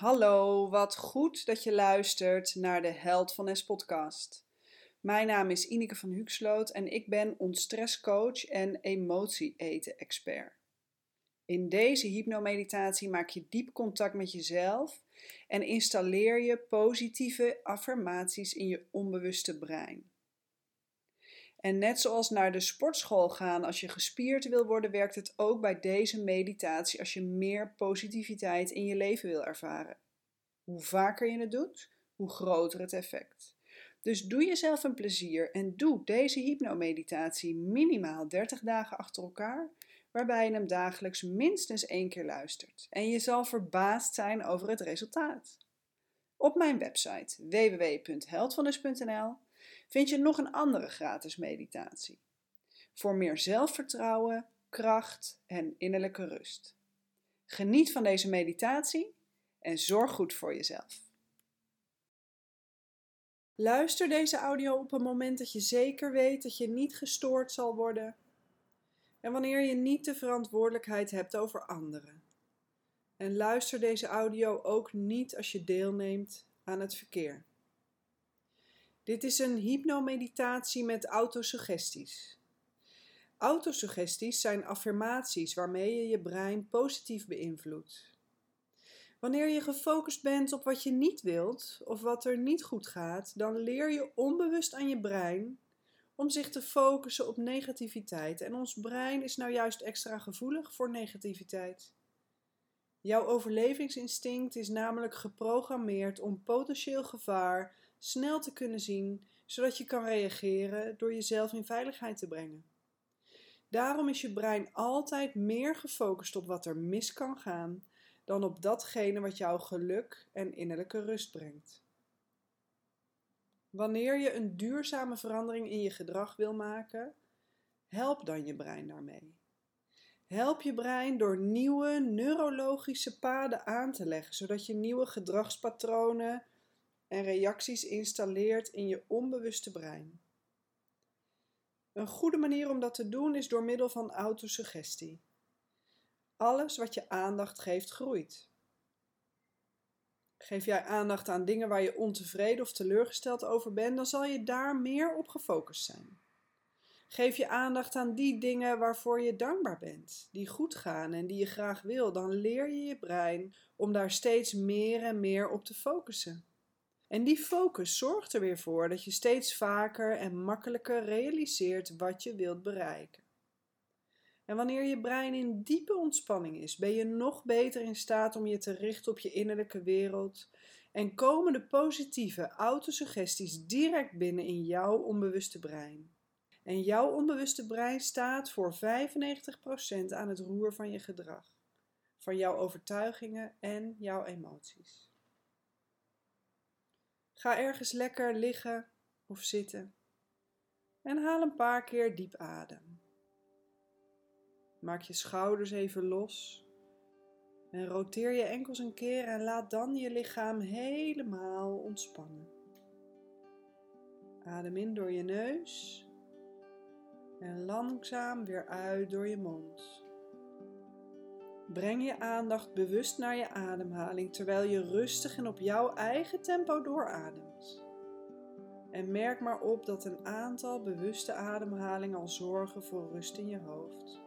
Hallo, wat goed dat je luistert naar de Held van Es podcast. Mijn naam is Ineke van Huxloot en ik ben ontstresscoach en emotie-eten-expert. In deze hypnomeditatie maak je diep contact met jezelf en installeer je positieve affirmaties in je onbewuste brein. En net zoals naar de sportschool gaan als je gespierd wil worden, werkt het ook bij deze meditatie als je meer positiviteit in je leven wil ervaren. Hoe vaker je het doet, hoe groter het effect. Dus doe jezelf een plezier en doe deze hypnomeditatie minimaal 30 dagen achter elkaar, waarbij je hem dagelijks minstens één keer luistert. En je zal verbaasd zijn over het resultaat. Op mijn website www.heldvanus.nl vind je nog een andere gratis meditatie. Voor meer zelfvertrouwen, kracht en innerlijke rust. Geniet van deze meditatie en zorg goed voor jezelf. Luister deze audio op een moment dat je zeker weet dat je niet gestoord zal worden en wanneer je niet de verantwoordelijkheid hebt over anderen. En luister deze audio ook niet als je deelneemt aan het verkeer. Dit is een hypnomeditatie met autosuggesties. Autosuggesties zijn affirmaties waarmee je je brein positief beïnvloedt. Wanneer je gefocust bent op wat je niet wilt of wat er niet goed gaat, dan leer je onbewust aan je brein om zich te focussen op negativiteit. En ons brein is nou juist extra gevoelig voor negativiteit. Jouw overlevingsinstinct is namelijk geprogrammeerd om potentieel gevaar snel te kunnen zien, zodat je kan reageren door jezelf in veiligheid te brengen. Daarom is je brein altijd meer gefocust op wat er mis kan gaan dan op datgene wat jou geluk en innerlijke rust brengt. Wanneer je een duurzame verandering in je gedrag wil maken, help dan je brein daarmee. Help je brein door nieuwe neurologische paden aan te leggen, zodat je nieuwe gedragspatronen en reacties installeert in je onbewuste brein. Een goede manier om dat te doen is door middel van autosuggestie. Alles wat je aandacht geeft, groeit. Geef jij aandacht aan dingen waar je ontevreden of teleurgesteld over bent, dan zal je daar meer op gefocust zijn. Geef je aandacht aan die dingen waarvoor je dankbaar bent, die goed gaan en die je graag wil, dan leer je je brein om daar steeds meer en meer op te focussen. En die focus zorgt er weer voor dat je steeds vaker en makkelijker realiseert wat je wilt bereiken. En wanneer je brein in diepe ontspanning is, ben je nog beter in staat om je te richten op je innerlijke wereld en komen de positieve autosuggesties direct binnen in jouw onbewuste brein. En jouw onbewuste brein staat voor 95% aan het roer van je gedrag, van jouw overtuigingen en jouw emoties. Ga ergens lekker liggen of zitten en haal een paar keer diep adem. Maak je schouders even los en roteer je enkels een keer en laat dan je lichaam helemaal ontspannen. Adem in door je neus en langzaam weer uit door je mond. Breng je aandacht bewust naar je ademhaling terwijl je rustig en op jouw eigen tempo doorademt. En merk maar op dat een aantal bewuste ademhalingen al zorgen voor rust in je hoofd.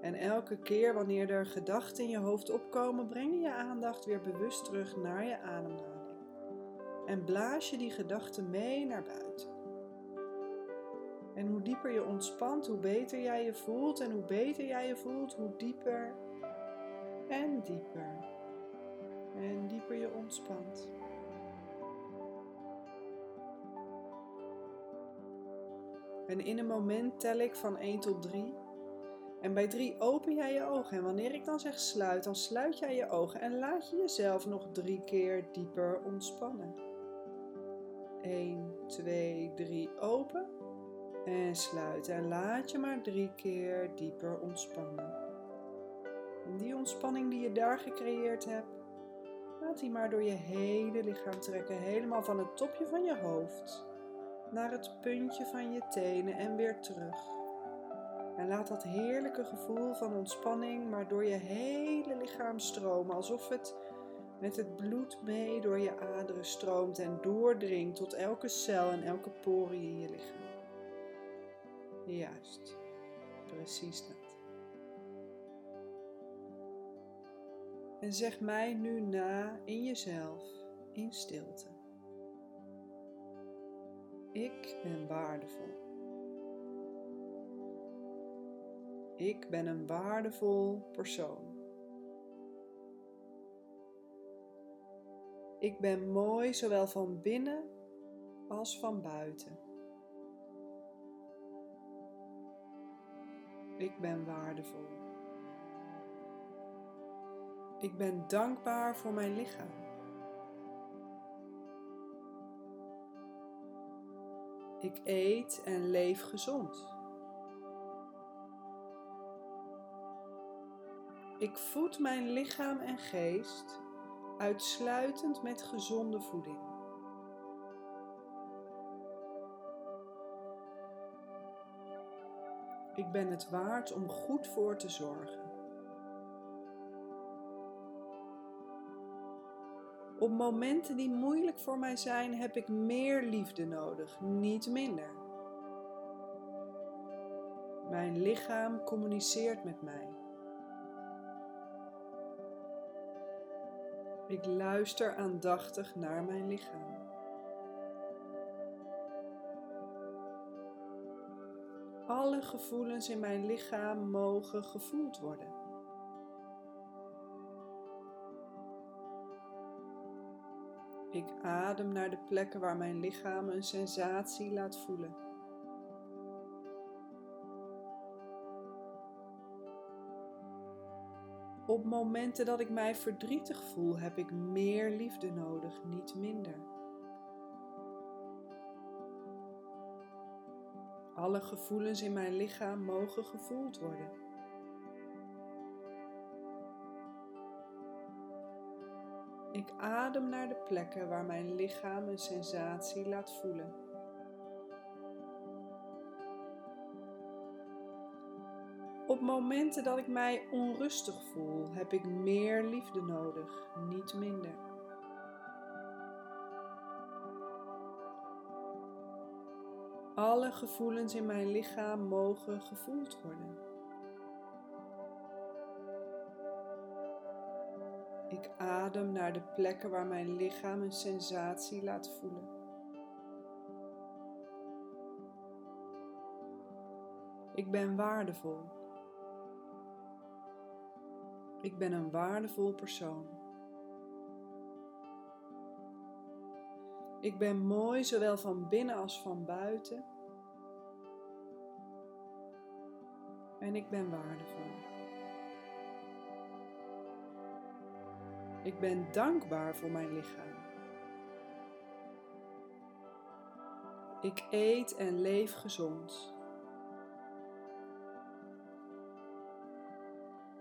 En elke keer wanneer er gedachten in je hoofd opkomen, breng je je aandacht weer bewust terug naar je ademhaling. En blaas je die gedachten mee naar buiten. En hoe dieper je ontspant, hoe beter jij je voelt. En hoe beter jij je voelt, hoe dieper en dieper. En dieper je ontspant. En in een moment tel ik van 1 tot 3. En bij 3 open jij je ogen. En wanneer ik dan zeg sluit, dan sluit jij je ogen en laat je jezelf nog drie keer dieper ontspannen. 1, 2, 3 open. En sluit en laat je maar drie keer dieper ontspannen. En die ontspanning die je daar gecreëerd hebt, laat die maar door je hele lichaam trekken. Helemaal van het topje van je hoofd naar het puntje van je tenen en weer terug. En laat dat heerlijke gevoel van ontspanning maar door je hele lichaam stromen, alsof het met het bloed mee door je aderen stroomt en doordringt tot elke cel en elke porie in je lichaam. Juist, precies dat. En zeg mij nu na in jezelf, in stilte. Ik ben waardevol. Ik ben een waardevol persoon. Ik ben mooi zowel van binnen als van buiten. Ik ben waardevol. Ik ben dankbaar voor mijn lichaam. Ik eet en leef gezond. Ik voed mijn lichaam en geest uitsluitend met gezonde voeding. Ik ben het waard om goed voor te zorgen. Op momenten die moeilijk voor mij zijn, heb ik meer liefde nodig, niet minder. Mijn lichaam communiceert met mij. Ik luister aandachtig naar mijn lichaam. Gevoelens in mijn lichaam mogen gevoeld worden. Ik adem naar de plekken waar mijn lichaam een sensatie laat voelen. Op momenten dat ik mij verdrietig voel, heb ik meer liefde nodig, niet minder. Alle gevoelens in mijn lichaam mogen gevoeld worden. Ik adem naar de plekken waar mijn lichaam een sensatie laat voelen. Op momenten dat ik mij onrustig voel, heb ik meer liefde nodig, niet minder. Alle gevoelens in mijn lichaam mogen gevoeld worden. Ik adem naar de plekken waar mijn lichaam een sensatie laat voelen. Ik ben waardevol. Ik ben een waardevol persoon. Ik ben mooi zowel van binnen als van buiten. En ik ben waardevol. Ik ben dankbaar voor mijn lichaam. Ik eet en leef gezond.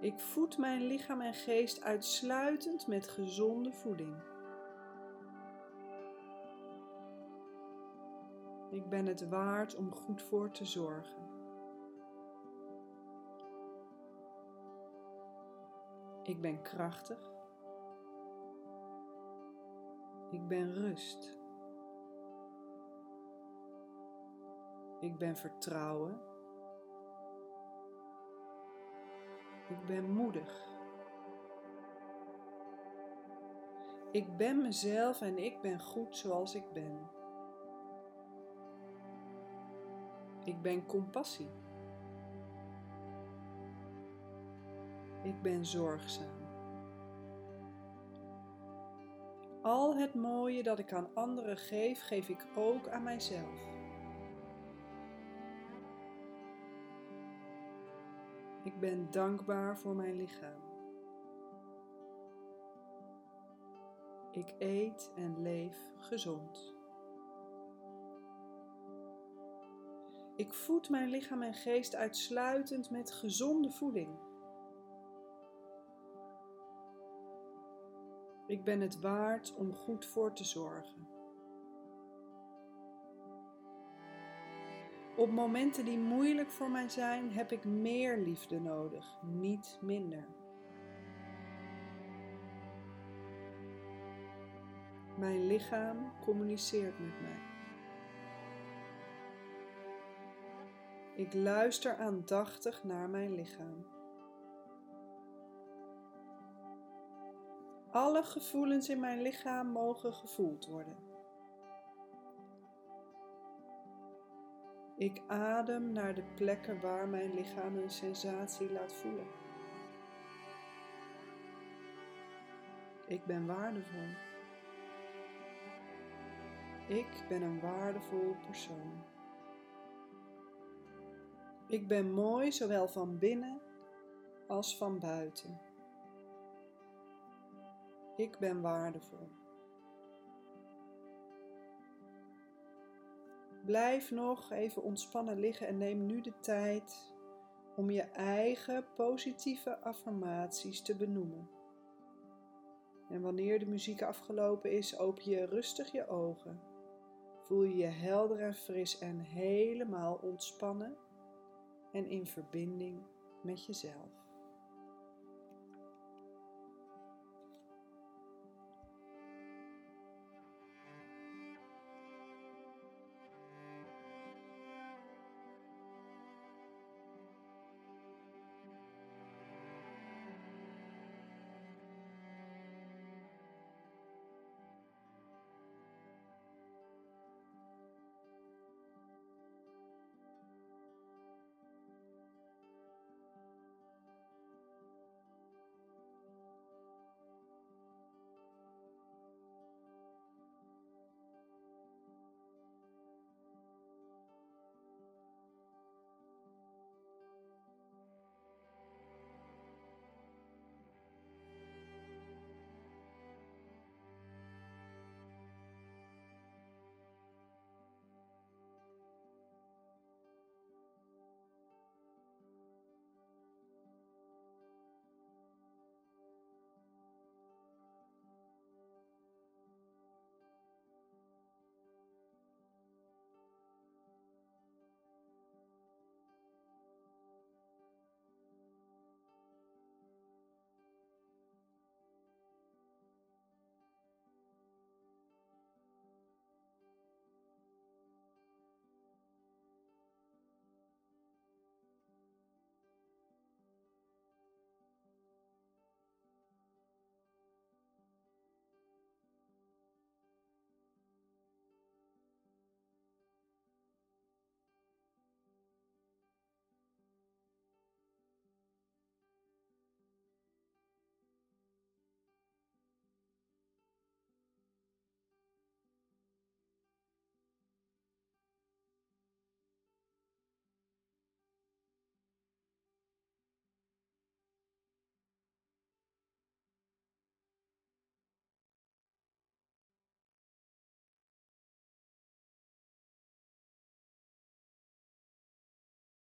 Ik voed mijn lichaam en geest uitsluitend met gezonde voeding. Ik ben het waard om goed voor te zorgen. Ik ben krachtig. Ik ben rust. Ik ben vertrouwen. Ik ben moedig. Ik ben mezelf en ik ben goed zoals ik ben. Ik ben compassie. Ik ben zorgzaam. Al het mooie dat ik aan anderen geef, geef ik ook aan mijzelf. Ik ben dankbaar voor mijn lichaam. Ik eet en leef gezond. Ik voed mijn lichaam en geest uitsluitend met gezonde voeding. Ik ben het waard om goed voor te zorgen. Op momenten die moeilijk voor mij zijn, heb ik meer liefde nodig, niet minder. Mijn lichaam communiceert met mij. Ik luister aandachtig naar mijn lichaam. Alle gevoelens in mijn lichaam mogen gevoeld worden. Ik adem naar de plekken waar mijn lichaam een sensatie laat voelen. Ik ben waardevol. Ik ben een waardevol persoon. Ik ben mooi zowel van binnen als van buiten. Ik ben waardevol. Blijf nog even ontspannen liggen en neem nu de tijd om je eigen positieve affirmaties te benoemen. En wanneer de muziek afgelopen is, open je rustig je ogen. Voel je je helder en fris en helemaal ontspannen en in verbinding met jezelf.